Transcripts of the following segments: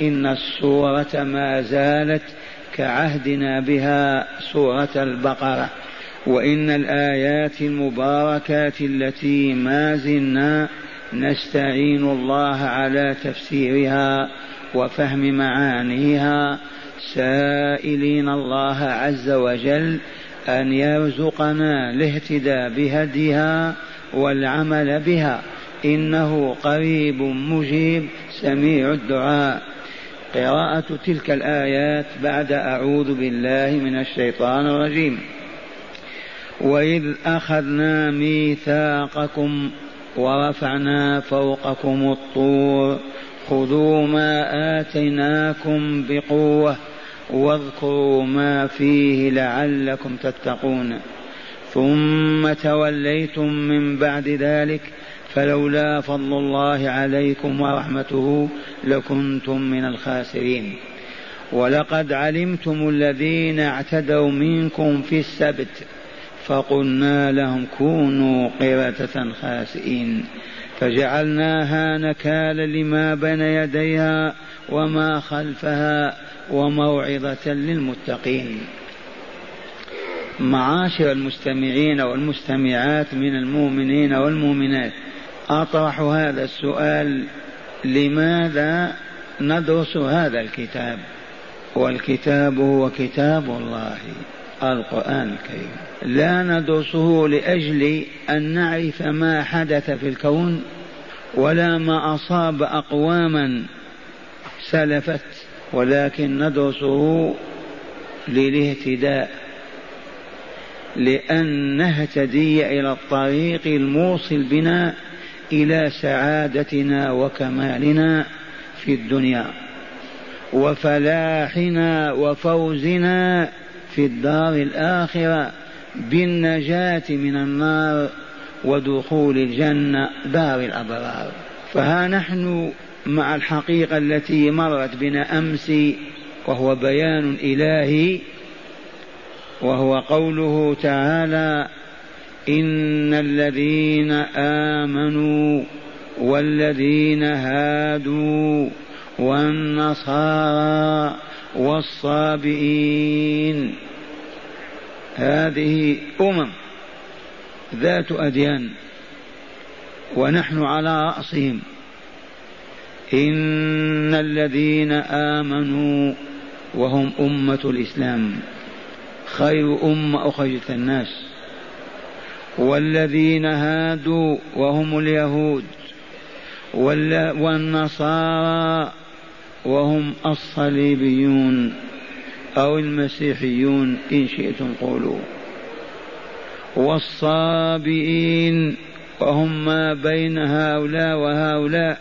إن السورة ما زالت كعهدنا بها سورة البقرة. وإن الآيات المباركات التي ما زلنا نستعين الله على تفسيرها وفهم معانيها سائلين الله عز وجل أن يرزقنا الاهتداء بهديها والعمل بها. إنه قريب مجيب سميع الدعاء. قراءة تلك الآيات بعد أعوذ بالله من الشيطان الرجيم. وإذ أخذنا ميثاقكم ورفعنا فوقكم الطور خذوا ما آتيناكم بقوة واذكروا ما فيه لعلكم تتقون. ثم توليتم من بعد ذلك فلولا فضل الله عليكم ورحمته لكنتم من الخاسرين. ولقد علمتم الذين اعتدوا منكم في السبت فقلنا لهم كونوا قردة خاسئين. فجعلناها نكالا لما بين يديها وما خلفها وموعظة للمتقين. معاشر المستمعين والمستمعات من المؤمنين والمؤمنات أطرح هذا السؤال لماذا ندرس هذا الكتاب؟ والكتاب هو كتاب الله القرآن الكريم. لا ندرسه لأجل أن نعرف ما حدث في الكون ولا ما أصاب أقواما سلفت ولكن ندرسه للاهتداء لأن نهتدي إلى الطريق الموصل بنا إلى سعادتنا وكمالنا في الدنيا وفلاحنا وفوزنا في الدار الآخرة بالنجاة من النار ودخول الجنة دار الأبرار. فها نحن مع الحقيقة التي مرت بنا أمس وهو بيان إلهي وهو قوله تعالى إن الذين آمنوا والذين هادوا والنصارى والصابئين هذه أمم ذات أديان ونحن على رأسهم. إن الذين آمنوا وهم أمة الإسلام خير أمة أخرجت الناس والذين هادوا وهم اليهود والنصارى وهم الصليبيون أو المسيحيون إن شئتم قولوا. والصابئين وهم ما بين هؤلاء وهؤلاء.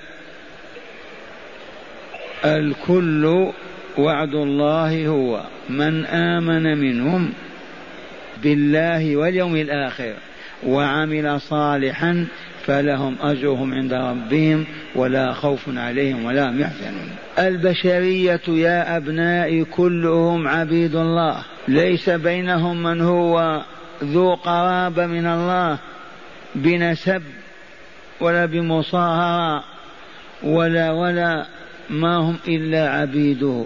الكل وعد الله هو من آمن منهم بالله واليوم الآخر. وعمل صالحا فلهم أجرهم عند ربهم ولا خوف عليهم ولا هم يحزنون. البشرية يا أبنائي كلهم عبيد الله. ليس بينهم من هو ذو قرابة من الله بنسب ولا بمصاهرة ولا ولا ما هم إلا عبيده.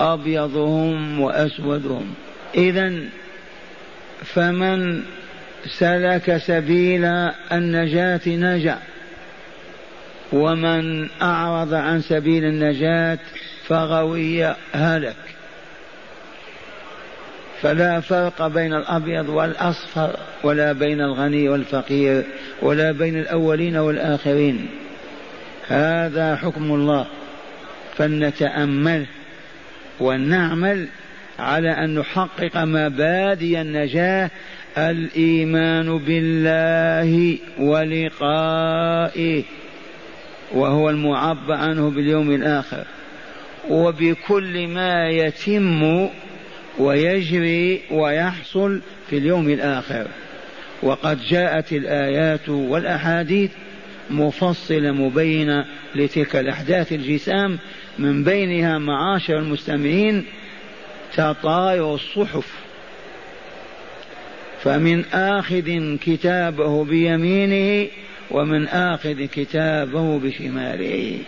أبيضهم وأسودهم. إذا فمن سلك سبيل النجاة نجا. ومن أعرض عن سبيل النجاة فغوي هلك. فلا فرق بين الأبيض والأصفر ولا بين الغني والفقير ولا بين الأولين والآخرين. هذا حكم الله. فلنتأمل ونعمل على أن نحقق مبادئ النجاة الإيمان بالله ولقائه وهو المعبر عنه باليوم الآخر. وبكل ما يتم ويجري ويحصل في اليوم الآخر. وقد جاءت الآيات والأحاديث مفصلة مبينة لتلك الأحداث الجسام من بينها معاشر المستمعين تطاير الصحف. فمن آخذ كتابه بيمينه ومن آخذ كتابه بشماله.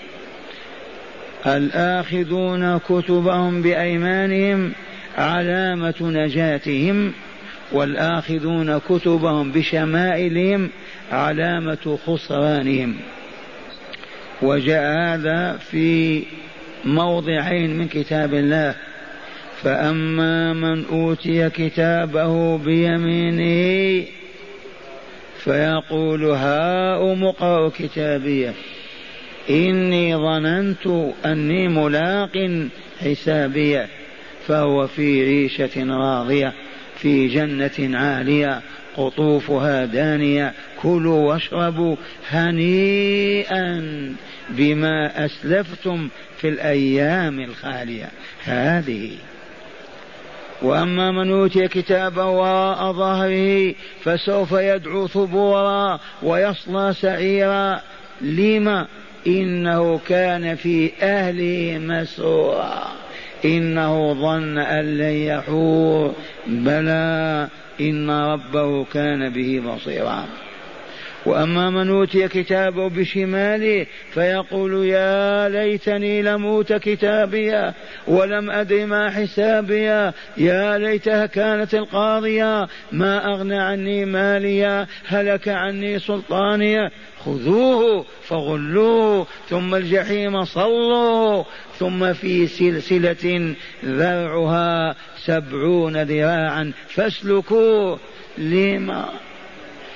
الآخذون كتبهم بأيمانهم علامة نجاتهم والآخذون كتبهم بشمائلهم علامة خسرانهم. وجاء هذا في موضعين من كتاب الله. فأما من أوتي كتابه بيمينه فيقول هاؤم اقرأوا كتابيه إني ظننت أني ملاق حسابيه فهو في عيشة راضية في جنة عالية قطوفها دانية كلوا واشربوا هنيئا بما أسلفتم في الأيام الخالية. هذه وأما من أوتي كتابه وراء ظهره فسوف يدعو ثبورا ويصلى سعيرا. لما؟ إنه كان في أهله مسرورا. إنه ظن أن لن يحور. بلى إن ربه كان به بصيرا. وأما من أوتي كتابه بشماله فيقول يا ليتني لم أوت كتابيا ولم أدر ما حسابيا يا ليتها كانت القاضيه ما أغنى عني ماليا هلك عني سلطانيا. خذوه فغلوه ثم الجحيم صلوا ثم في سلسلة ذرعها سبعون ذراعا فاسلكوه. لما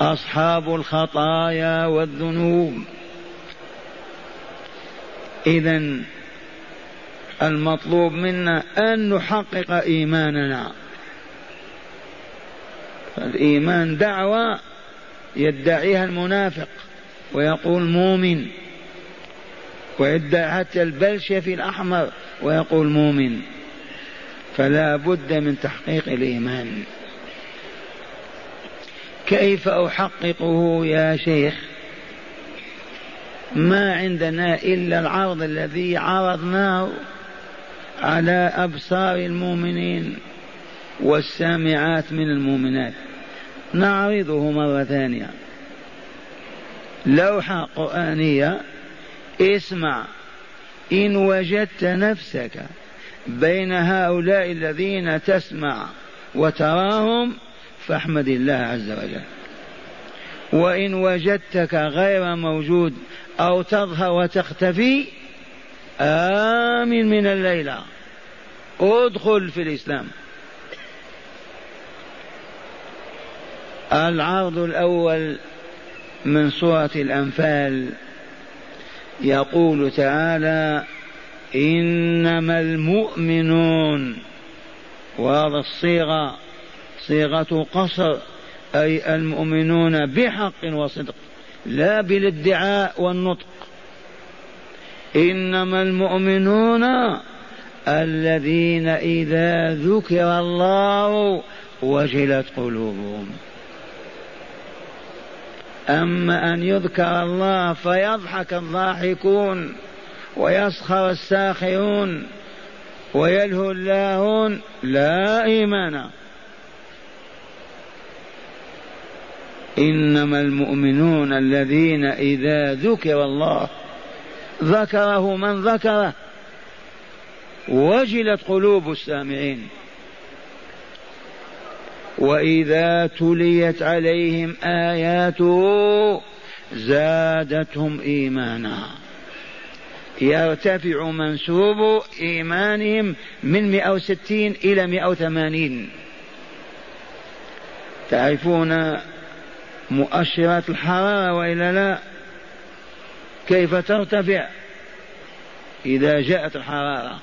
أصحاب الخطايا والذنوب. إذا المطلوب منا أن نحقق إيماننا. الإيمان دعوة يدعيها المنافق ويقول مؤمن ويدعي حتى البلشفي الأحمر ويقول مؤمن. فلا بد من تحقيق الإيمان. كيف أحققه يا شيخ؟ ما عندنا إلا العرض الذي عرضناه على أبصار المؤمنين والسامعات من المؤمنات. نعرضه مرة ثانية. لوحة قرآنية اسمع إن وجدت نفسك بين هؤلاء الذين تسمع وتراهم فاحمد الله عز وجل. وإن وجدتك غير موجود أو تظهر وتختفي آمن من الليلة. ادخل في الإسلام. العرض الأول من سورة الأنفال يقول تعالى إنما المؤمنون وهذا الصيغة. صيغة قصر أي المؤمنون بحق وصدق لا بالادعاء والنطق. إنما المؤمنون الذين إذا ذكر الله وجلت قلوبهم. أما أن يذكر الله فيضحك الضاحكون ويسخر الساخرون ويلهو اللاهون لا إيمان. إنما المؤمنون الذين إذا ذكر الله ذكره من ذكره وجلت قلوب السامعين وإذا تليت عليهم آياته زادتهم إيمانا. يرتفع منسوب إيمانهم من 160 إلى 180 تعرفون مؤشرات الحرارة وإلا لا؟ كيف ترتفع إذا جاءت الحرارة؟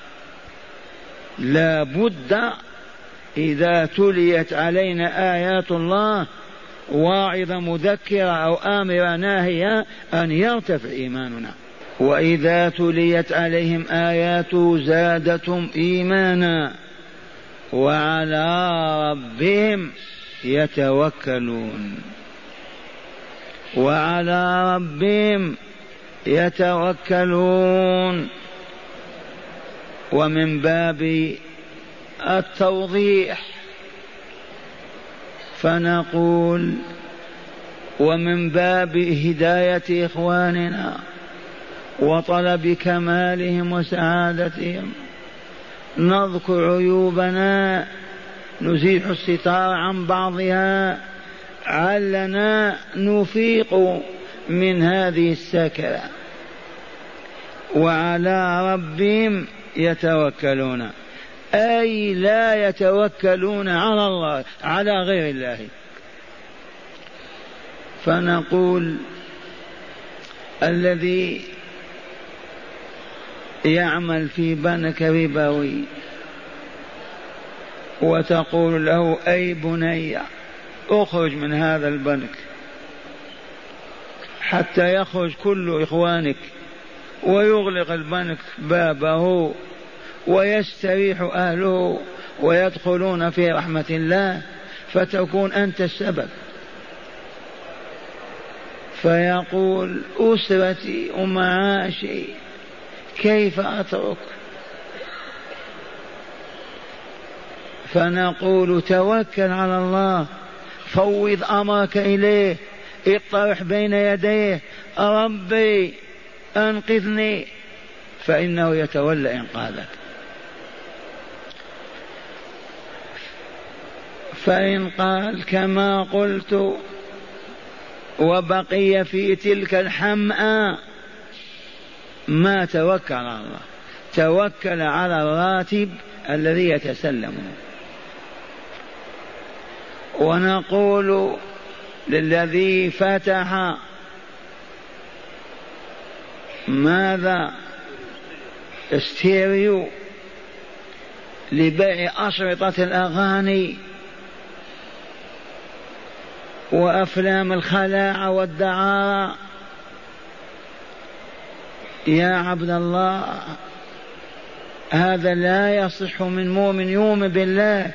لا بد إذا تليت علينا آيات الله واعظة مذكرة أو آمرة ناهية أن يرتفع إيماننا. وإذا تليت عليهم آياته زادتهم إيمانا وعلى ربهم يتوكلون. وعلى ربهم يتوكلون. ومن باب التوضيح فنقول ومن باب هداية إخواننا وطلب كمالهم وسعادتهم نذكر عيوبنا نزيح الستار عن بعضها علنا نفيق من هذه السكرة. وعلى ربهم يتوكلون. أي لا يتوكلون على الله على غير الله. فنقول الذي يعمل في بنك ربوي وتقول له أي بني أخرج من هذا البنك حتى يخرج كل إخوانك ويغلق البنك بابه ويستريح أهله ويدخلون في رحمة الله فتكون أنت السبب. فيقول أسرتي ومعاشي كيف أترك؟ فنقول توكل على الله فوض أمرك إليه. اطرح بين يديه. ربي أنقذني. فإنه يتولى إنقاذك. فإن قال كما قلت وبقي في تلك الحمأة ما توكل على الله. توكل على الراتب الذي يتسلمه. ونقول للذي فتح ماذا استيريو لبيع أشرطة الأغاني وأفلام الخلاعة والدعارة. يا عبد الله هذا لا يصح من مؤمن يؤمن بالله.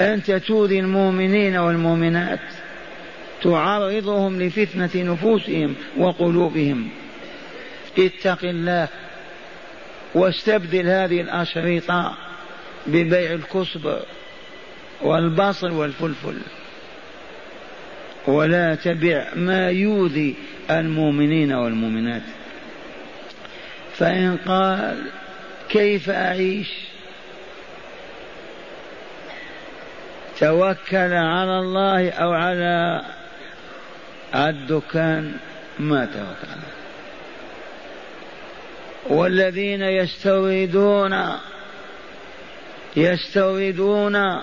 أنت تؤذي المؤمنين والمؤمنات. تعرضهم لفتنة نفوسهم وقلوبهم. اتق الله واستبدل هذه الأشرطة ببيع الكسب والبصل والفلفل. ولا تبع ما يؤذي المؤمنين والمؤمنات. فإن قال كيف أعيش؟ توكل على الله أو على الدكان ما توكل والذين يستوردون يستوردون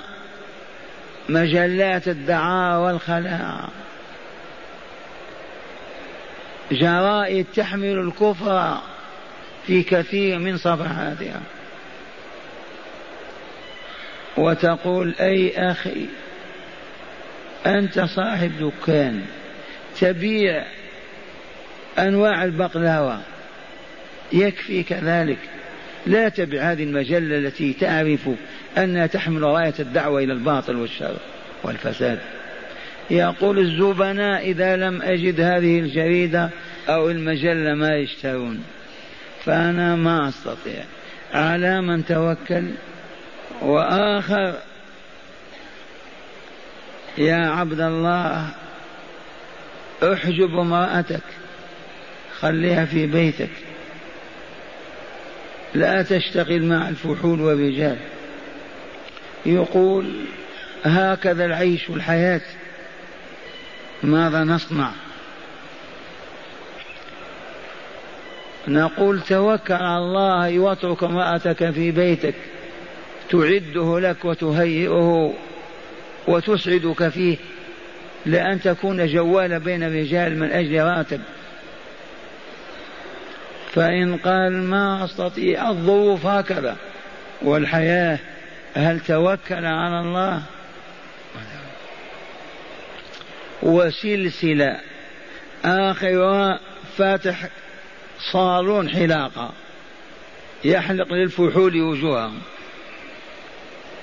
مجلات الدعاء والخلاء. جرائد تحمل الكفر في كثير من صفحاتها. وتقول أي أخي أنت صاحب دكان تبيع أنواع البقلاوة يكفي كذلك. لا تبع هذه المجلة التي تعرف أنها تحمل راية الدعوة إلى الباطل والشر والفساد. يقول الزبناء إذا لم أجد هذه الجريدة أو المجلة ما يشترون. فأنا ما أستطيع. على من توكل؟ وآخر يا عبد الله احجب امرأتك خليها في بيتك. لا تشتغل مع الفحول والرجال. يقول هكذا العيش والحياة ماذا نصنع؟ نقول توكل على الله واترك امرأتك في بيتك. تعده لك وتهيئه وتسعدك فيه لأن تكون جوال بين الرجال من أجل راتب. فإن قال ما أستطيع الظروف هكذا والحياة هل توكل على الله؟ وسلسلة آخرها فاتح صالون حلاقة يحلق للفحول وجوههم.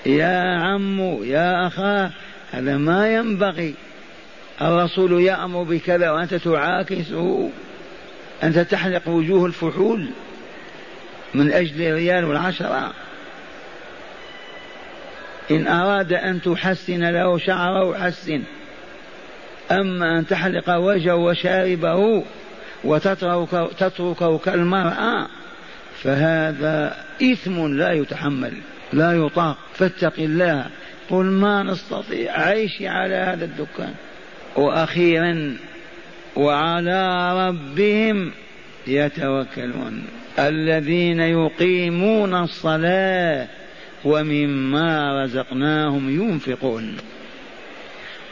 يا عم يا أخاه هذا ما ينبغي. الرسول يأمر بكذا وأنت تعاكسه. أنت تحلق وجوه الفحول من أجل الريال والعشرة إن أراد أن تحسن له شعره حسن. أما أن تحلق وجهه وشاربه وتتركه كالمرأة فهذا إثم لا يتحمل. لا يطاق فاتق الله. قل ما نستطيع. عيشي على هذا الدكان. وأخيرا وعلى ربهم يتوكلون. الذين يقيمون الصلاة ومما رزقناهم ينفقون.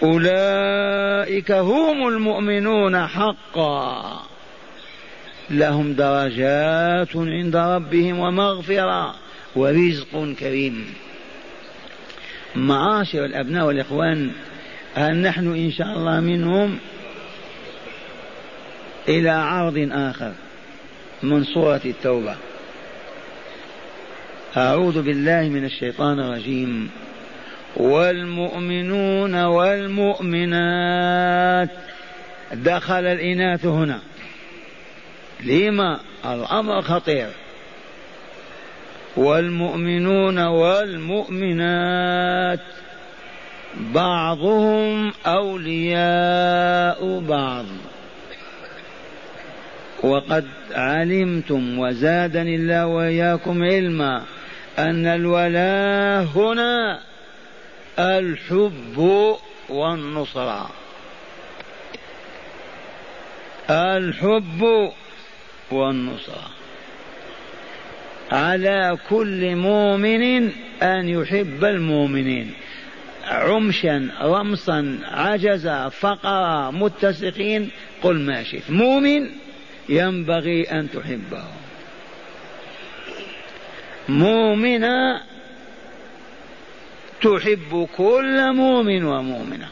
أولئك هم المؤمنون حقا. لهم درجات عند ربهم ومغفرة. ورزق كريم. معاشر الأبناء والإخوان هل نحن إن شاء الله منهم إلى عرض آخر من سورة التوبة؟ أعوذ بالله من الشيطان الرجيم. والمؤمنون والمؤمنات دخل الإناث هنا. لما؟ الأمر خطير. والمؤمنون والمؤمنات بعضهم أولياء بعض. وقد علمتم وزادني الله وإياكم علما أن الولاء هنا الحب والنصرة. الحب والنصرة. على كل مؤمن أن يحب المؤمنين. عمشا رمصا عجزا فقرا متسقين قل ما شئت. مؤمن ينبغي أن تحبه. مؤمنا تحب كل مؤمن ومؤمنة.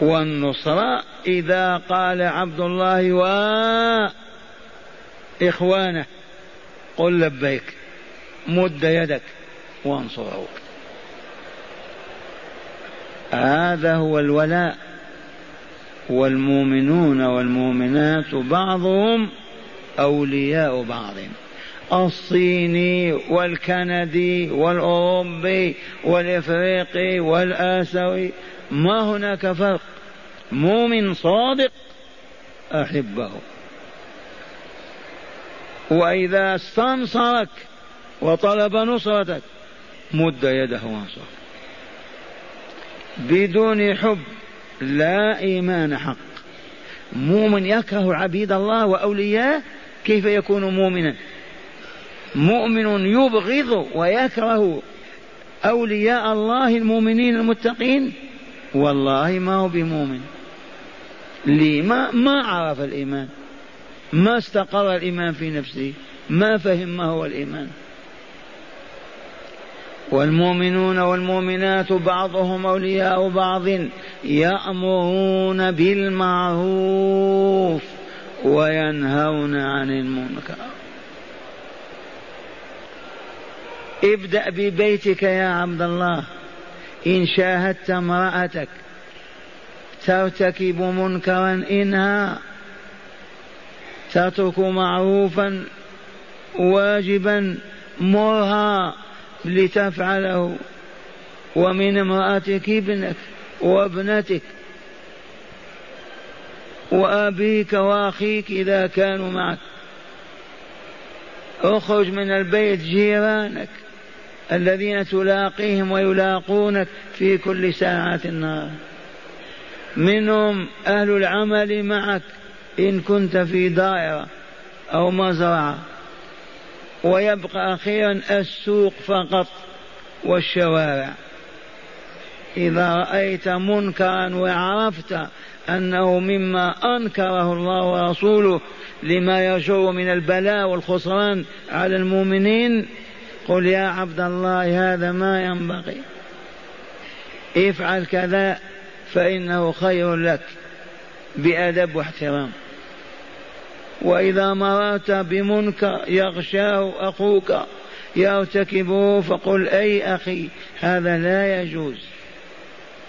والنصرة إذا قال عبد الله و إخوانه قل لبيك مد يدك وانصره. هذا هو الولاء. والمؤمنون والمؤمنات بعضهم أولياء بعض. الصيني والكندي والأوروبي والإفريقي والآسيوي ما هناك فرق. مؤمن صادق أحبه. وإذا استنصرك وطلب نصرتك مد يده وانصر بدون حب لا إيمان حق. مؤمن يكره عبيد الله وأولياءه كيف يكون مؤمنا؟ مؤمن يبغض ويكره أولياء الله المؤمنين المتقين؟ والله ما هو بمؤمن. لما ما عرف الإيمان. ما استقر الإيمان في نفسه ما فهم ما هو الإيمان. والمؤمنون والمؤمنات بعضهم أولياء بعض يأمرون بالمعروف وينهون عن المنكر. ابدأ ببيتك يا عبد الله. إن شاهدت امرأتك ترتكب منكرا إنها تترك معروفا واجبا مرها لتفعله. ومن امرأتك ابنك وابنتك وأبيك وأخيك إذا كانوا معك. اخرج من البيت جيرانك الذين تلاقيهم ويلاقونك في كل ساعات النهار. منهم أهل العمل معك إن كنت في دائرة أو مزرعة ويبقى أخيرا السوق فقط والشوارع. إذا رأيت منكرا وعرفت أنه مما أنكره الله ورسوله لما يجر من البلاء والخسران على المؤمنين قل يا عبد الله هذا ما ينبغي. افعل كذا فإنه خير لك. بأدب واحترام. وإذا مررت بمنكر يغشاه أخوك يرتكبه فقل أي أخي هذا لا يجوز.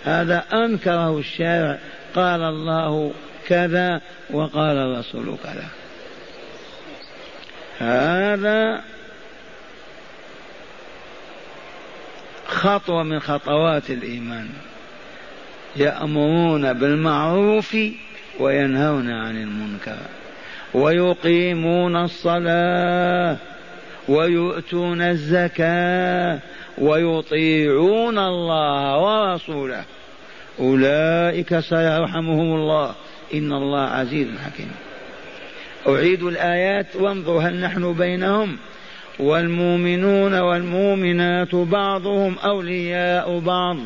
هذا أنكره الشارع. قال الله كذا وقال الرسول كذا. هذا خطوة من خطوات الإيمان. يأمرون بالمعروف وينهون عن المنكر ويقيمون الصلاة ويؤتون الزكاة ويطيعون الله ورسوله. أولئك سيرحمهم الله. إن الله عزيز حكيم. أعيد الآيات وانظر هل نحن بينهم. والمؤمنون والمؤمنات بعضهم أولياء بعض.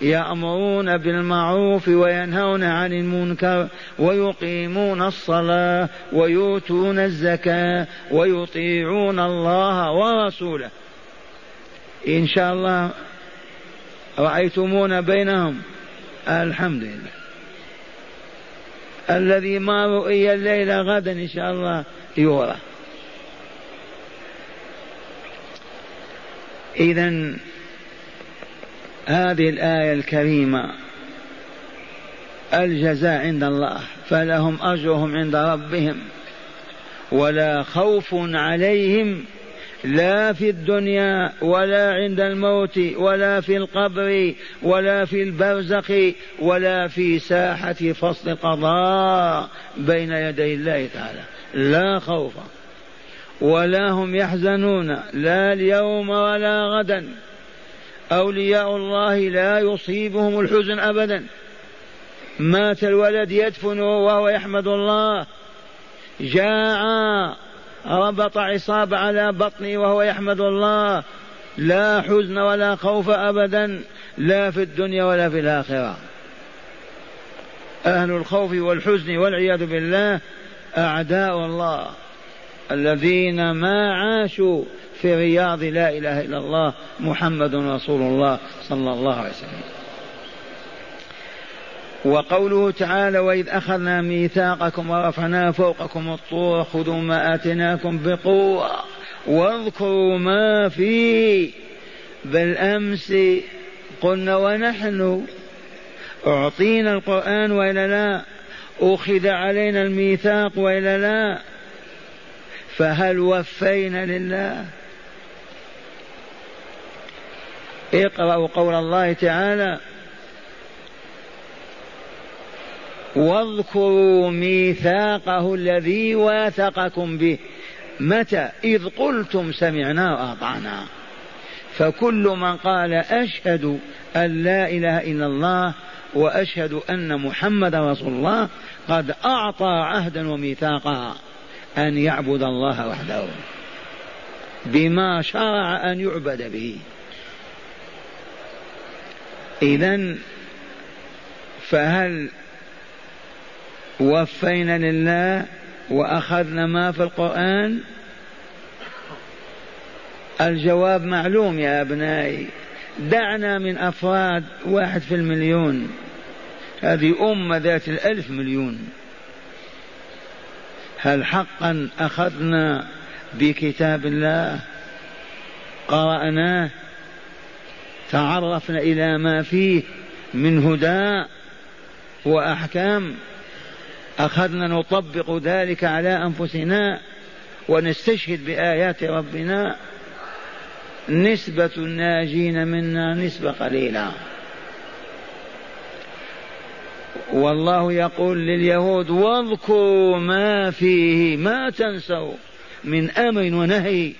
يأمرون بالمعروف وينهون عن المنكر ويقيمون الصلاة ويؤتون الزكاة ويطيعون الله ورسوله. إن شاء الله رأيتمونا بينهم. الحمد لله. الذي ما رؤي الليلة غدا إن شاء الله يرى إذا هذه الآية الكريمة الجزاء عند الله فلهم أجرهم عند ربهم ولا خوف عليهم لا في الدنيا ولا عند الموت ولا في القبر ولا في البرزخ ولا في ساحة فصل قضاء بين يدي الله تعالى لا خوف ولا هم يحزنون لا اليوم ولا غدا. أولياء الله لا يصيبهم الحزن أبدا. مات الولد يدفنه وهو يحمد الله. جاع ربط عصابة على بطنه وهو يحمد الله. لا حزن ولا خوف أبدا لا في الدنيا ولا في الآخرة. أهل الخوف والحزن والعياذ بالله أعداء الله الذين ما عاشوا في رياض لا إله إلا الله محمد رسول الله صلى الله عليه وسلم. وقوله تعالى وإذ أخذنا ميثاقكم ورفعنا فوقكم الطور خذوا ما آتيناكم بقوة واذكروا ما فيه بالأمس قلنا ونحن أعطينا القرآن وإلا لا؟ أخذ علينا الميثاق وإلا لا؟ فهل وفينا لله؟ اقرأوا قول الله تعالى واذكروا ميثاقه الذي واثقكم به متى؟ إذ قلتم سمعنا وأطعنا. فكل من قال أشهد أن لا إله إلا الله وأشهد أن محمد رسول الله قد أعطى عهدا وميثاقا أن يعبد الله وحده بما شرع أن يعبد به. إذا فهل وفينا لله وأخذنا ما في القرآن؟ الجواب معلوم يا أبنائي. دعنا من أفراد واحد في المليون. هذه أمة ذات الألف مليون. هل حقا أخذنا بكتاب الله؟ قرأناه؟ تعرفنا إلى ما فيه من هدى وأحكام. أخذنا نطبق ذلك على أنفسنا ونستشهد بآيات ربنا. نسبة الناجين منا نسبة قليلة. والله يقول لليهود واذكروا ما فيه ما تنسوا من أمر ونهي.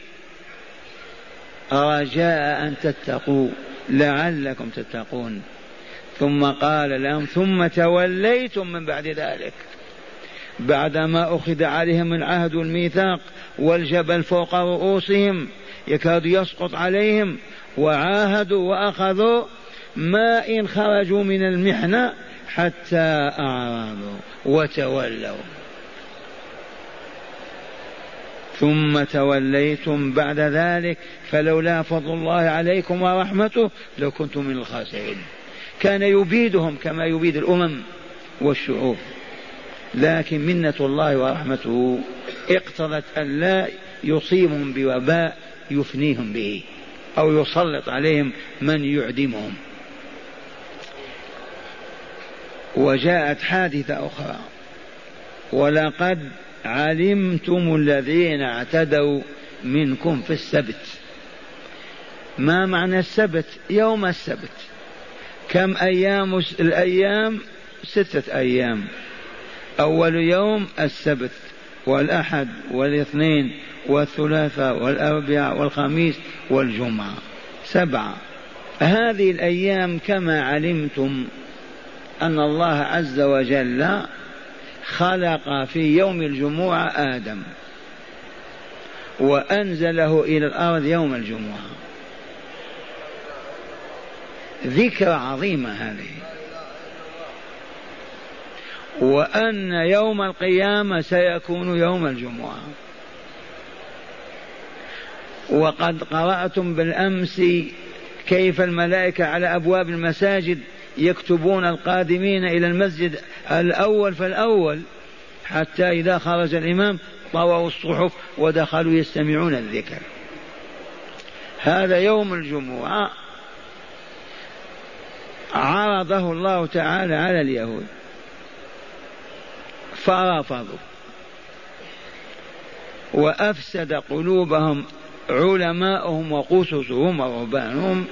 رجاء أن تتقوا. لعلكم تتقون. ثم قال لهم ثم توليتم من بعد ذلك. بعدما أخذ عليهم العهد والميثاق والجبل فوق رؤوسهم يكاد يسقط عليهم وعاهدوا وأخذوا ما إن خرجوا من المحنة حتى أعرضوا وتولوا. ثم توليتم بعد ذلك فلولا فضل الله عليكم ورحمته لكنتم من الخاسرين. كان يبيدهم كما يبيد الأمم والشعوب لكن منة الله ورحمته اقتضت أن لا يصيبهم بوباء يفنيهم به أو يسلط عليهم من يعدمهم. وجاءت حادثة أخرى ولقد علمتم الذين اعتدوا منكم في السبت. ما معنى السبت؟ يوم السبت. كم أيام الأيام؟ ستة أيام. أول يوم السبت والأحد والاثنين والثلاثاء والأربعاء والخميس والجمعة. سبعة. هذه الأيام كما علمتم أن الله عز وجل خلق في يوم الجمعة آدم وأنزله إلى الأرض يوم الجمعة. ذكرى عظيمة هذه. وأن يوم القيامة سيكون يوم الجمعة. وقد قرأتم بالأمس كيف الملائكة على أبواب المساجد يكتبون القادمين إلى المسجد الأول فالأول حتى إذا خرج الإمام طووا الصحف ودخلوا يستمعون الذكر. هذا يوم الجمعة عرضه الله تعالى على اليهود. فرفضوا. وأفسد قلوبهم علماؤهم وقصصهم ورهبانهم.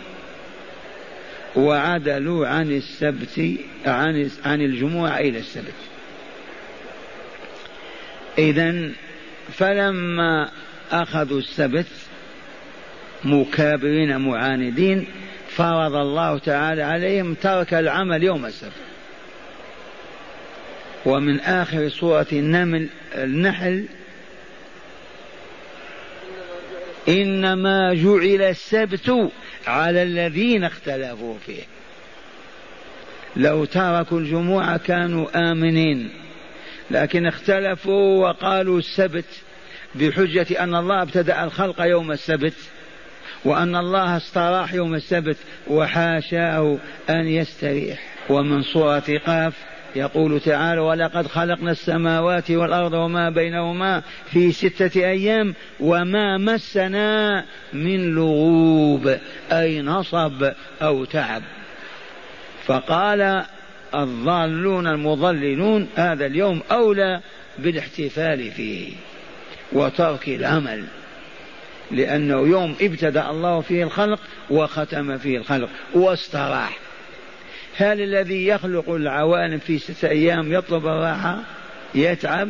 وعدلوا عن السبت عن عن الجمعة إلى السبت. إذا فلما أخذوا السبت مكابرين معاندين فرض الله تعالى عليهم ترك العمل يوم السبت. ومن آخر سورة النمل النحل إنما جعل السبت على الذين اختلفوا فيه. لو تركوا الجمعة كانوا آمنين لكن اختلفوا وقالوا السبت بحجة أن الله ابتدأ الخلق يوم السبت وأن الله استراح يوم السبت وحاشاه أن يستريح. ومن سورة قاف يقول تعالى ولقد خلقنا السماوات والأرض وما بينهما في ستة أيام وما مسنا من لغوب أي نصب أو تعب. فقال الضالون المضللون هذا اليوم أولى بالاحتفال فيه وترك العمل لأنه يوم ابتدأ الله فيه الخلق وختم فيه الخلق واستراح. هل الذي يخلق العوالم في ستة أيام يطلب الراحة يتعب.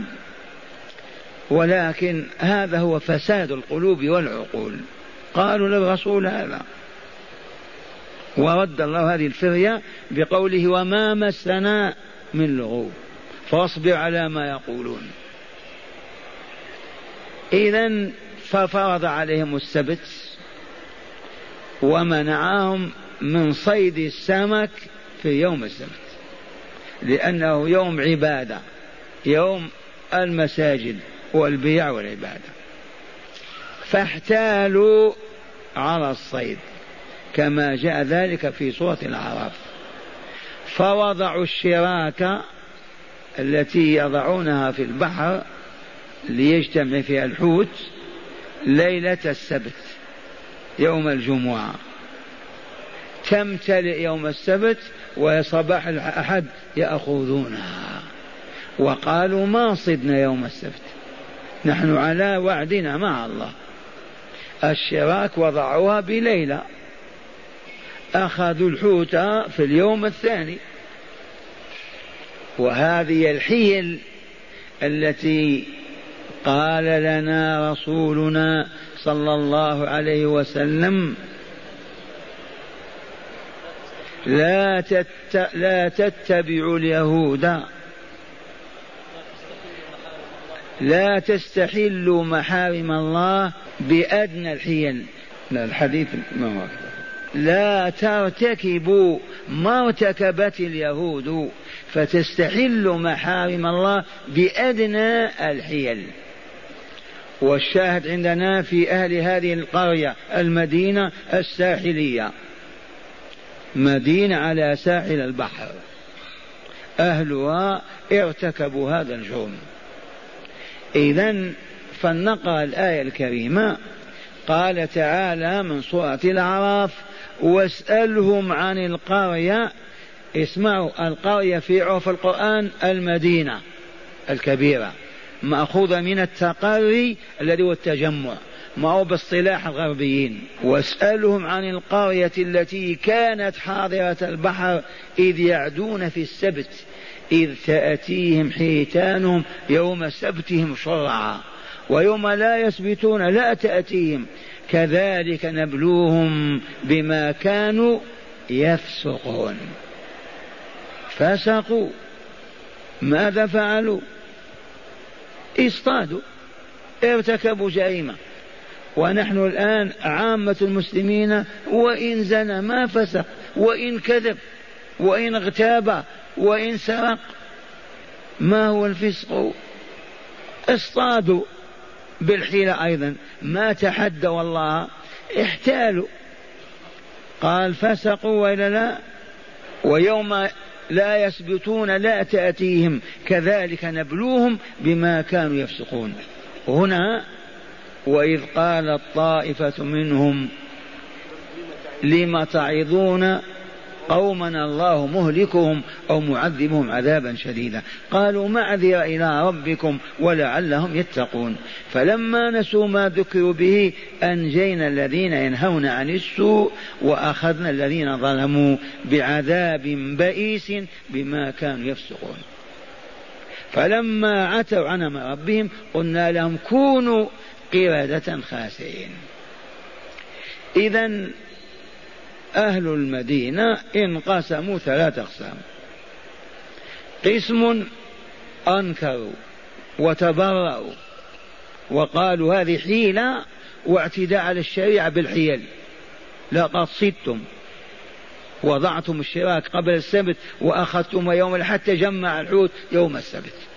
ولكن هذا هو فساد القلوب والعقول. قالوا للرسول هذا. ورد الله هذه الفرية بقوله وما مسنا من لغوب. فاصبر على ما يقولون. إذا ففرض عليهم السبت ومنعهم من صيد السمك في يوم السبت لأنه يوم عبادة يوم المساجد والبيع والعبادة. فاحتالوا على الصيد كما جاء ذلك في سورة الأعراف. فوضعوا الشراك التي يضعونها في البحر ليجتمع فيها الحوت ليلة السبت يوم الجمعة. تمتلئ يوم السبت وصباح الأحد يأخذونها. وقالوا ما صدنا يوم السبت. نحن على وعدنا مع الله. الشراك وضعوها بليلة أخذوا الحوت في اليوم الثاني. وهذه الحيل التي قال لنا رسولنا صلى الله عليه وسلم لا, تت... لا تتبعوا اليهود. لا تستحلوا محارم الله بأدنى الحيل. لا الحديث ما هو لا ترتكبوا ما ارتكبت اليهود. فتستحلوا محارم الله بأدنى الحيل. والشاهد عندنا في أهل هذه القرية المدينة الساحلية. مدينة على ساحل البحر. أهلها ارتكبوا هذا الجرم. إذا فلنقرأ الآية الكريمة. قال تعالى من سورة الأعراف واسألهم عن القرية. اسمعوا القرية في عرف القرآن المدينة الكبيرة مأخوذة من التقري الذي هو التجمع. ما هو باصطلاح الغربيين. واسألهم عن القرية التي كانت حاضرة البحر إذ يعدون في السبت إذ تأتيهم حيتانهم يوم سبتهم شرعا ويوم لا يسبتون لا تأتيهم. كذلك نبلوهم بما كانوا يفسقون. فسقوا. ماذا فعلوا؟ اصطادوا. ارتكبوا جريمة. ونحن الآن عامة المسلمين وإن زنى ما فسق وإن كذب وإن اغتاب وإن سرق ما هو الفسق؟ اصطادوا بالحيلة أيضا. ما تحدوا الله احتالوا. قال فسقوا وإلا لا؟ ويوم لا يثبتون لا تأتيهم كذلك نبلوهم بما كانوا يفسقون. هنا وإذ قالت طائفة منهم لم تعظون قوما الله مهلكهم أو معذبهم عذابا شديدا؟ قالوا معذرة إلى ربكم ولعلهم يتقون. فلما نسوا ما ذكروا به أنجينا الذين ينهون عن السوء وأخذنا الذين ظلموا بعذاب بئيس بما كانوا يفسقون. فلما عتوا عن ربهم قلنا لهم كونوا قردة خاسئين إذا أهل المدينة انقسموا ثلاث أقسام. قسم أنكروا وتبرأوا وقالوا هذه حيلة واعتداء على الشريعة بالحيل. لقد صدتم وضعتم الشراك قبل السبت وأخذتم يوم الحد تجمع الحوت يوم السبت.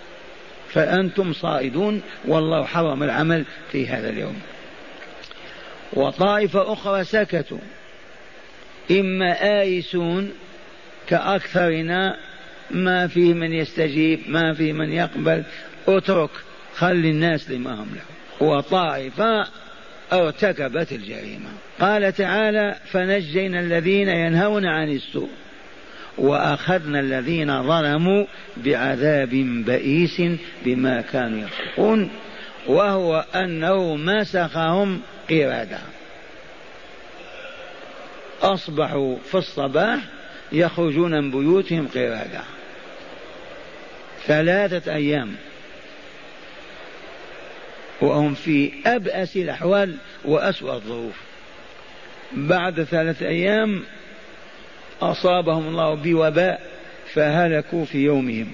فأنتم صائدون والله حرم العمل في هذا اليوم. وطائفة أخرى سكتوا إما آيسون كأكثرنا ما فيه من يستجيب ما فيه من يقبل اترك خلي الناس لما هم له. وطائفة ارتكبت الجريمة. قال تعالى فنجينا الذين ينهون عن السوء. وأخذنا الذين ظلموا بعذاب بئيس بما كانوا يفسقون وهو أنه مسخهم قردة. أصبحوا في الصباح يخرجون من بيوتهم قردة. ثلاثة أيام. وهم في أبأس الأحوال وأسوأ الظروف. بعد ثلاثة أيام أصابهم الله بوباء فهلكوا في يومهم.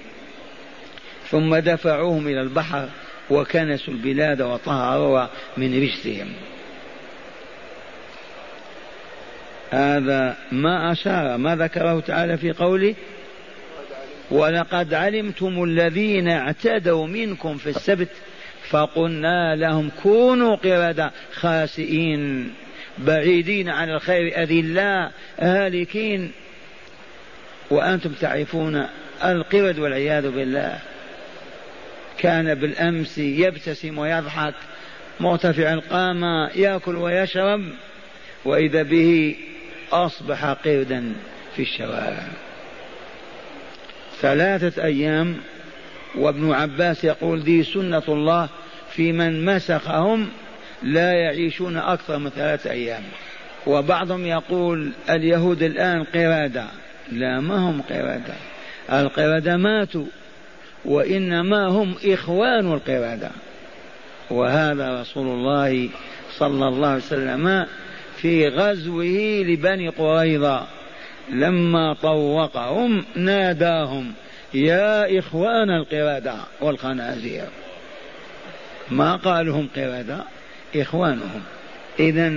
ثم دفعوهم إلى البحر وكنسوا البلاد وطهروها من رجسهم. هذا ما أشار ما ذكره تعالى في قوله ولقد علمتم الذين اعتدوا منكم في السبت فقلنا لهم كونوا قردة خاسئين. بعيدين عن الخير أذلاء هالكين. وأنتم تعرفون القرد والعياذ بالله. كان بالأمس يبتسم ويضحك مرتفع القامة يأكل ويشرب وإذا به أصبح قردا في الشوارع. ثلاثة أيام وابن عباس يقول دي سنة الله في من مسخهم لا يعيشون أكثر من ثلاثة أيام. وبعضهم يقول اليهود الآن قرادة لا ما هم قردة. القردة ماتوا وإنما هم إخوان القردة. وهذا رسول الله صلى الله عليه وسلم في غزوه لبني قريظة. لما طوقهم ناداهم يا إخوان القردة والخنازير ما قالوا هم قردة؟ إخوانهم. إذا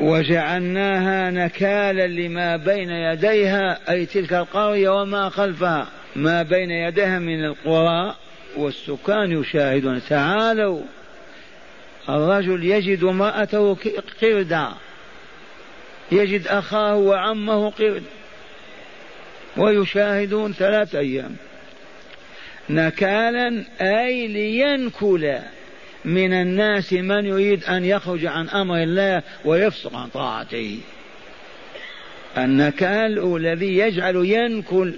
وجعلناها نكالا لما بين يديها أي تلك القرية وما خلفها. ما بين يديها من القرى والسكان يشاهدون. تعالوا. الرجل يجد امرأته قردا. يجد أخاه وعمه قرد. ويشاهدون ثلاث أيام. نكالا أي لينكل من الناس من يريد أن يخرج عن أمر الله ويفسق عن طاعته. النكال الذي يجعل ينكل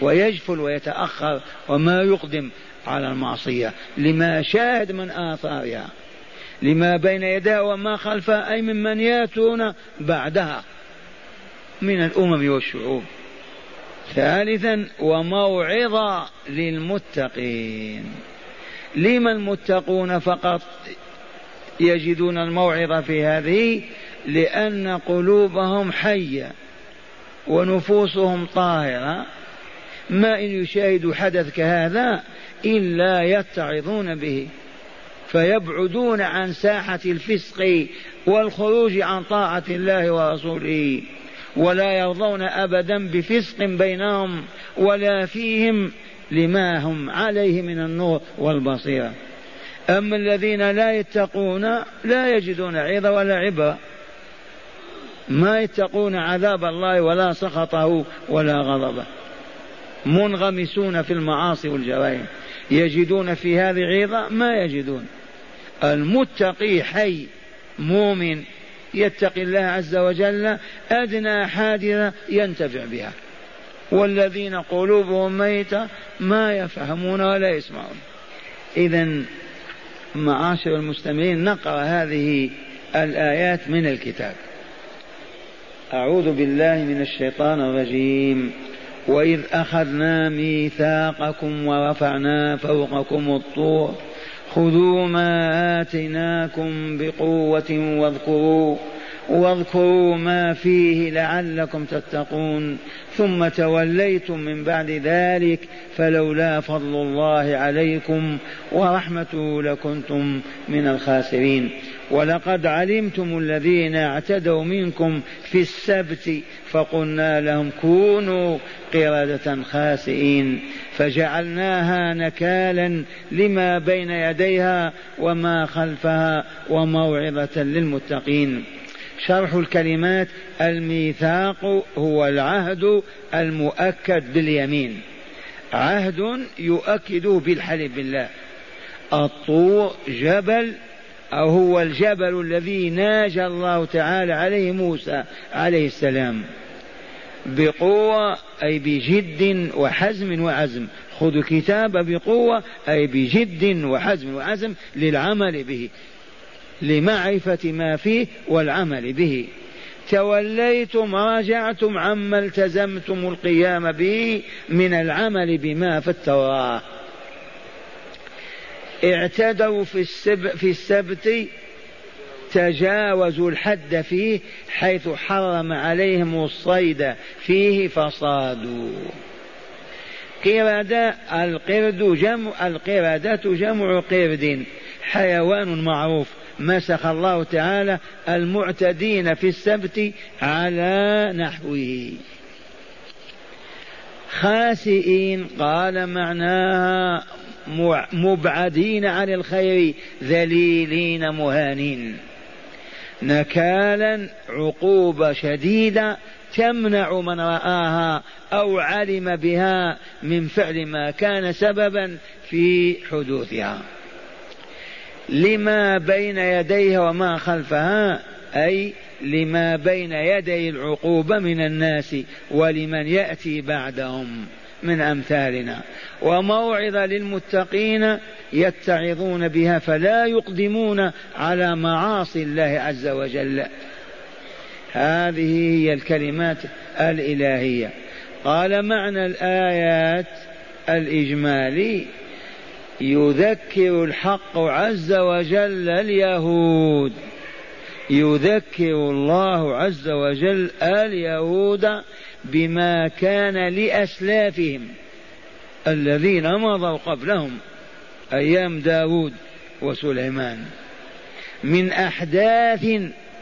ويجفل ويتأخر وما يقدم على المعصية. لما شاهد من آثارها. لما بين يديها وما خلفها أي ممن يأتون بعدها. من الأمم والشعوب. ثالثا وموعظة للمتقين. لما المتقون فقط يجدون الموعظة في هذه؟ لأن قلوبهم حية ونفوسهم طاهرة. ما إن يشاهدوا حدث كهذا إلا يتعظون به. فيبعدون عن ساحة الفسق والخروج عن طاعة الله ورسوله. ولا يرضون أبدا بفسق بينهم ولا فيهم لما هم عليه من النور والبصيرة. أما الذين لا يتقون لا يجدون عظة ولا عبرة. ما يتقون عذاب الله ولا سخطه ولا غضبه. منغمسون في المعاصي والجرائم. يجدون في هذه عظة ما يجدون. المتقي حي مؤمن يتقي الله عز وجل أدنى حادثة ينتفع بها. والذين قلوبهم ميتة ما يفهمون ولا يسمعون. إذا معاشر المستمعين نقرأ هذه الآيات من الكتاب. أعوذ بالله من الشيطان الرجيم. وإذ أخذنا ميثاقكم ورفعنا فوقكم الطور خذوا ما آتيناكم بقوة واذكروا واذكروا ما فيه لعلكم تتقون. ثم توليتم من بعد ذلك فلولا فضل الله عليكم ورحمته لكنتم من الخاسرين. ولقد علمتم الذين اعتدوا منكم في السبت فقلنا لهم كونوا قردة خاسئين. فجعلناها نكالا لما بين يديها وما خلفها وموعظة للمتقين. شرح الكلمات الميثاق هو العهد المؤكد باليمين. عهد يؤكده بالحلف بالله. الطور جبل أو هو الجبل الذي ناجى الله تعالى عليه موسى عليه السلام. بقوة أي بجد وحزم وعزم. خذوا الكتاب بقوة أي بجد وحزم وعزم للعمل به. لمعرفة ما فيه والعمل به. توليتم راجعتم عما التزمتم القيام به من العمل بما في التوراة. اعتدوا في, السب في السبت تجاوزوا الحد فيه حيث حرم عليهم الصيد فيه فصادوا. قردة القرد جمع القردة جمع قرد. حيوان معروف. مسخ الله تعالى المعتدين في السبت على نحوه. خاسئين قال معناها مبعدين عن الخير ذليلين مهانين. نكالا عقوبة شديدة تمنع من رآها أو علم بها من فعل ما كان سببا في حدوثها. لما بين يديها وما خلفها أي لما بين يدي العقوبة من الناس ولمن يأتي بعدهم من أمثالنا. وموعظة للمتقين يتعظون بها فلا يقدمون على معاصي الله عز وجل. هذه هي الكلمات الإلهية. قال معنى الآيات الإجمالي يذكر الحق عز وجل اليهود. يذكر الله عز وجل اليهود بما كان لأسلافهم الذين مضوا قبلهم أيام داود وسليمان. من أحداث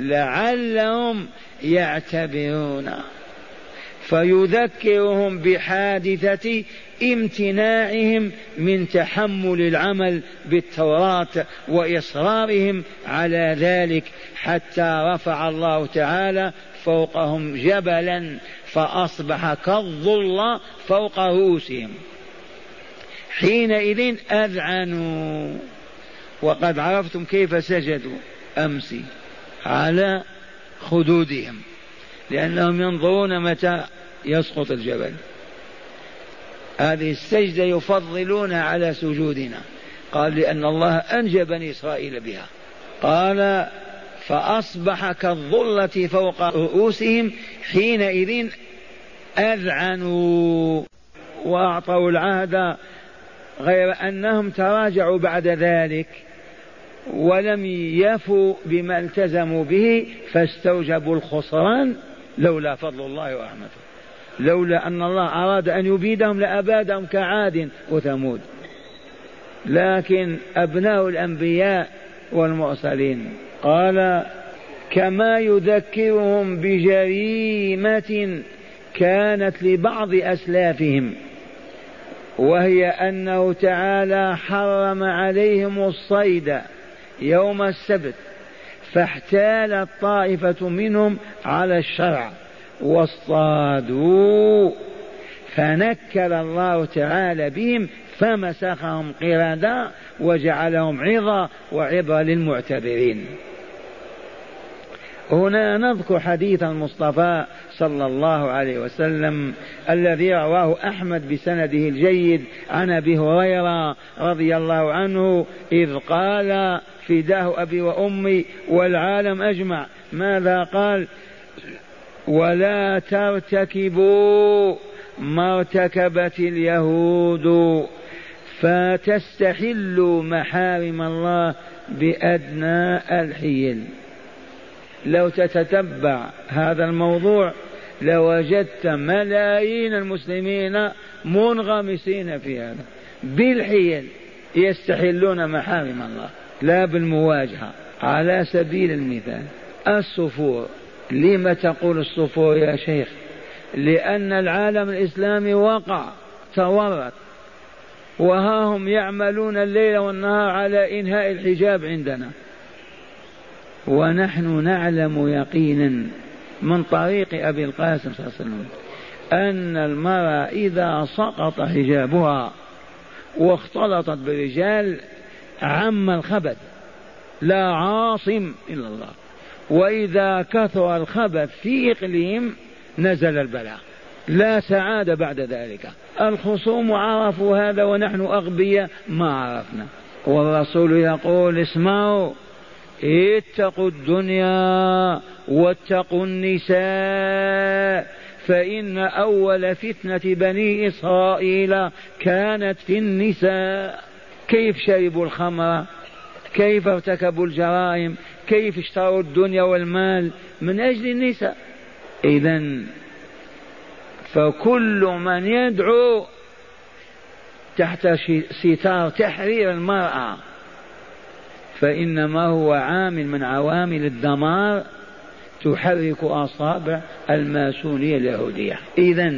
لعلهم يعتبرون. فيذكرهم بحادثة امتناعهم من تحمل العمل بالتوراة وإصرارهم على ذلك حتى رفع الله تعالى فوقهم جبلا فأصبح كالظل فوق رؤوسهم. حينئذ أذعنوا. وقد عرفتم كيف سجدوا أمس على خدودهم. لأنهم ينظرون متى يسقط الجبل. هذه السجدة يفضلون على سجودنا. قال لأن الله أنجى بني إسرائيل بها. قال فأصبح كالظلة فوق رؤوسهم حينئذ أذعنوا. وأعطوا العهد غير أنهم تراجعوا بعد ذلك ولم يفوا بما التزموا به فاستوجبوا الخسران لولا فضل الله ورحمته. لولا أن الله أراد أن يبيدهم لأبادهم كعاد وثمود. لكن أبناء الأنبياء والمرسلين. قال كما يذكرهم بجريمة كانت لبعض أسلافهم. وهي أنه تعالى حرم عليهم الصيد يوم السبت. فاحتالت طائفة منهم على الشرع. واصطادوا. فنكل الله تعالى بهم فمسخهم قردا وجعلهم عظة وعظة للمعتبرين. هنا نذكر حديث المصطفى صلى الله عليه وسلم الذي رواه أحمد بسنده الجيد عن أبي هريرة رضي الله عنه إذ قال فداه أبي وأمي والعالم أجمع. ماذا قال؟ ولا ترتكبوا ما ارتكبت اليهود فتستحلوا محارم الله بأدنى الحيل. لو تتتبع هذا الموضوع لوجدت ملايين المسلمين منغمسين في هذا. بالحيل يستحلون محارم الله لا بالمواجهة. على سبيل المثال الصفور لم تقول الصفور يا شيخ؟ لأن العالم الإسلامي وقع تورط. وها هم يعملون الليل والنهار على إنهاء الحجاب عندنا. ونحن نعلم يقينا من طريق أبي القاسم صلى الله عليه وسلم أن المرأة إذا سقط حجابها واختلطت برجال عم الخبث لا عاصم إلا الله. وإذا كثر الخبث في إقليم نزل البلاء. لا سعادة بعد ذلك. الخصوم عرفوا هذا ونحن أغبياء ما عرفنا. والرسول يقول اسمعوا اتقوا الدنيا واتقوا النساء فإن أول فتنة بني إسرائيل كانت في النساء. كيف شربوا الخمر؟ كيف ارتكبوا الجرائم؟ كيف اشتروا الدنيا والمال؟ من أجل النساء. إذا فكل من يدعو تحت ستار تحرير المرأة فإنما هو عامل من عوامل الدمار تحرك أصابع الماسونية اليهودية. إذا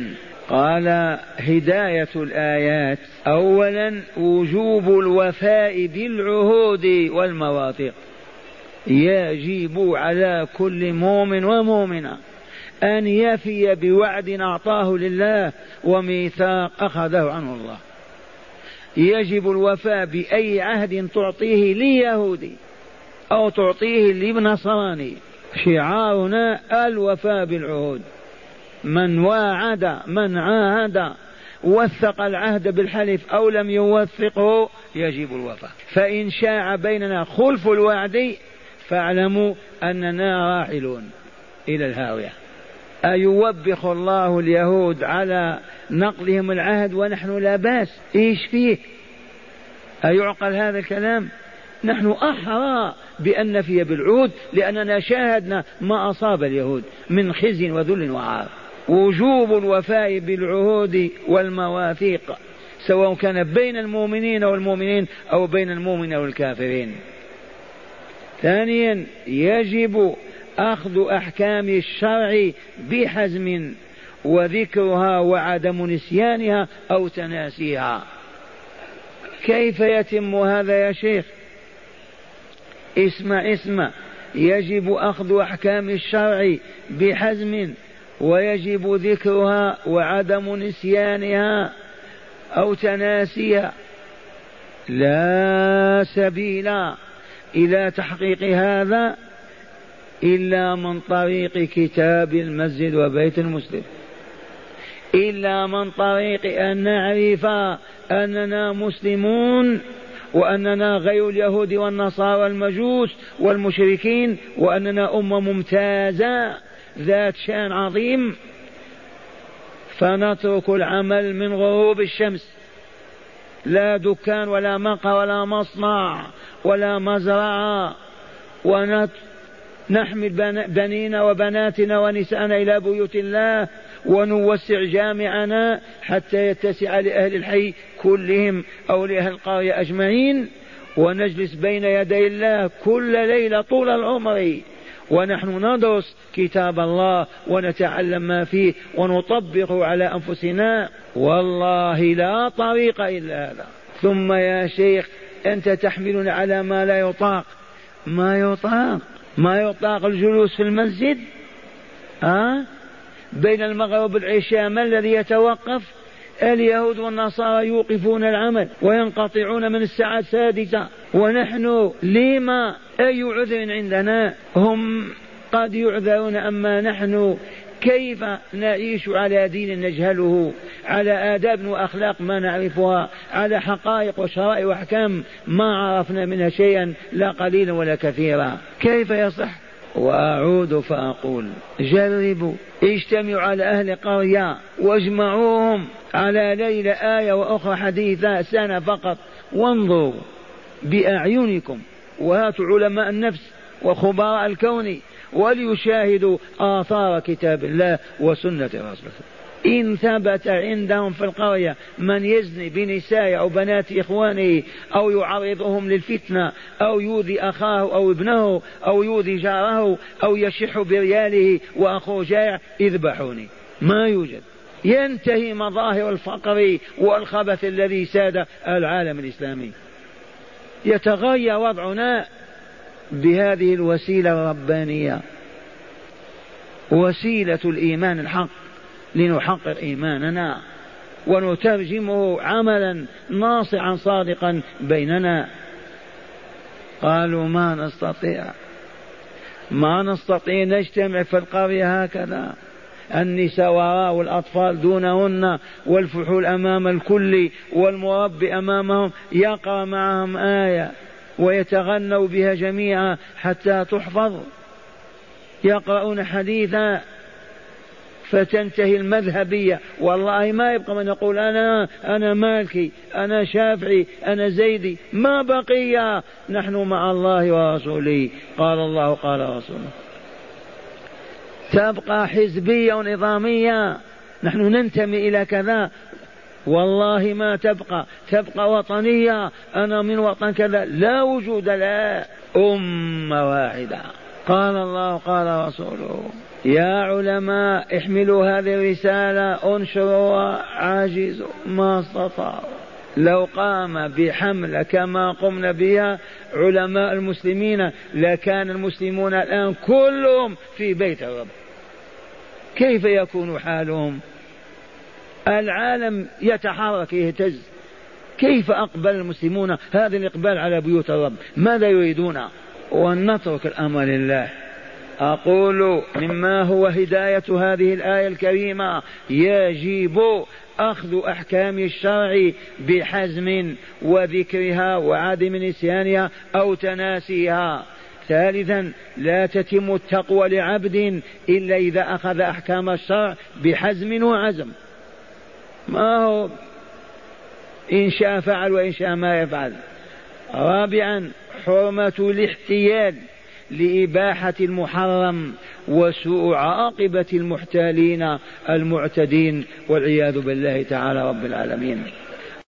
قال هداية الآيات. أولا وجوب الوفاء بالعهود والمواثيق. يجب على كل مؤمن ومؤمنة أن يفي بوعد أعطاه لله وميثاق أخذه عنه الله. يجب الوفاء بأي عهد تعطيه ليهودي أو تعطيه لنصراني. شعارنا الوفاء بالعهود. من واعد من عاهد وثق العهد بالحلف أو لم يوثقه يجب الوفاء. فإن شاع بيننا خلف الوعد فاعلموا أننا راحلون إلى الهاوية. أيوبخ الله اليهود على نقضهم العهد ونحن لا بأس. إيش فيه؟ أيعقل هذا الكلام؟ نحن أحرى بأن نفي بالعهود لأننا شاهدنا ما أصاب اليهود من خزي وذل وعار. وجوب الوفاء بالعهود والمواثيق سواء كان بين المؤمنين والمؤمنين أو بين المؤمن والكافرين. ثانيا يجب أخذ أحكام الشرع بحزم وذكرها وعدم نسيانها أو تناسيها. كيف يتم هذا يا شيخ؟ اسمع اسمع. يجب أخذ أحكام الشرع بحزم ويجب ذكرها وعدم نسيانها أو تناسيها. لا سبيل إلى تحقيق هذا إلا من طريق كتاب المسجد وبيت المسلم. إلا من طريق أن نعرف أننا مسلمون وأننا غير اليهود والنصارى والمجوس والمشركين وأننا أمة ممتازة ذات شأن عظيم. فنترك العمل من غروب الشمس. لا دكان ولا مقهى ولا مصنع ولا مزرعة ونحمل بنينا وبناتنا ونساءنا إلى بيوت الله ونوسع جامعنا حتى يتسع لأهل الحي كلهم أو لأهل القرية أجمعين. ونجلس بين يدي الله كل ليلة طول العمر. ونحن ندرس كتاب الله ونتعلم ما فيه ونطبقه على أنفسنا. والله لا طريق إلا هذا. ثم يا شيخ أنت تحملنا على ما لا يطاق. ما يطاق؟ ما يطاق الجلوس في المسجد؟ أه؟ بين المغرب والعشاء ما الذي يتوقف؟ اليهود والنصارى يوقفون العمل وينقطعون من الساعة السادسة. ونحن لما أي عذر عندنا؟ هم قد يعذرون أما نحن كيف نعيش على دين نجهله؟ على آداب وأخلاق ما نعرفها؟ على حقائق وشرائع وأحكام ما عرفنا منها شيئا لا قليلا ولا كثيرا. كيف يصح؟ وأعود فأقول جربوا اجتمعوا على أهل قرية واجمعوهم على ليلة آية وأخرى حديثة سنة فقط. وانظروا بأعينكم وهاتوا علماء النفس وخبراء الكون وليشاهدوا آثار كتاب الله وسنة رسوله. إن ثبت عندهم في القرية من يزني بنساء أو بنات إخوانه أو يعرضهم للفتنة أو يؤذي أخاه أو ابنه أو يؤذي جاره أو يشح برياله وأخوه جائع اذبحوني. ما يوجد. ينتهي مظاهر الفقر والخبث الذي ساد العالم الإسلامي. يتغير وضعنا بهذه الوسيلة الربانية. وسيلة الإيمان الحق. لنحقق إيماننا. ونترجمه عملا ناصعا صادقا بيننا. قالوا ما نستطيع. ما نستطيع نجتمع في القرية هكذا. النساء وراء والأطفال دونهن والفحول أمام الكل والمربي أمامهم. يقرأ معهم آية. ويتغنوا بها جميعا حتى تحفظ. يقرؤون حديثا فتنتهي المذهبية. والله ما يبقى من يقول أنا أنا مالكي أنا شافعي أنا زيدي. ما بقي نحن مع الله ورسوله. قال الله قال رسوله. تبقى حزبية ونظامية. نحن ننتمي إلى كذا. والله ما تبقى تبقى وطنية أنا من وطن كذا لا وجود لها أمة واحدة. قال الله قال رسوله يا علماء احملوا هذه الرسالة انشروها عاجز ما استطاعوا. لو قام بحملة كما قمنا بها علماء المسلمين لكان المسلمون الآن كلهم في بيت الرب. كيف يكون حالهم؟ العالم يتحرك يهتز. كيف أقبل المسلمون هذا الإقبال على بيوت الرب؟ ماذا يريدون؟ ونترك الأمر لله. أقول مما هو هداية هذه الآية الكريمة. يجب أخذ أحكام الشرع بحزم وذكرها وعدم نسيانها أو تناسيها. ثالثا لا تتم التقوى لعبد إلا إذا أخذ أحكام الشرع بحزم وعزم. ما هو إن شاء فعل وإن شاء ما يفعل. رابعا حرمة الاحتيال لإباحة المحرم وسوء عاقبة المحتالين المعتدين والعياذ بالله تعالى رب العالمين.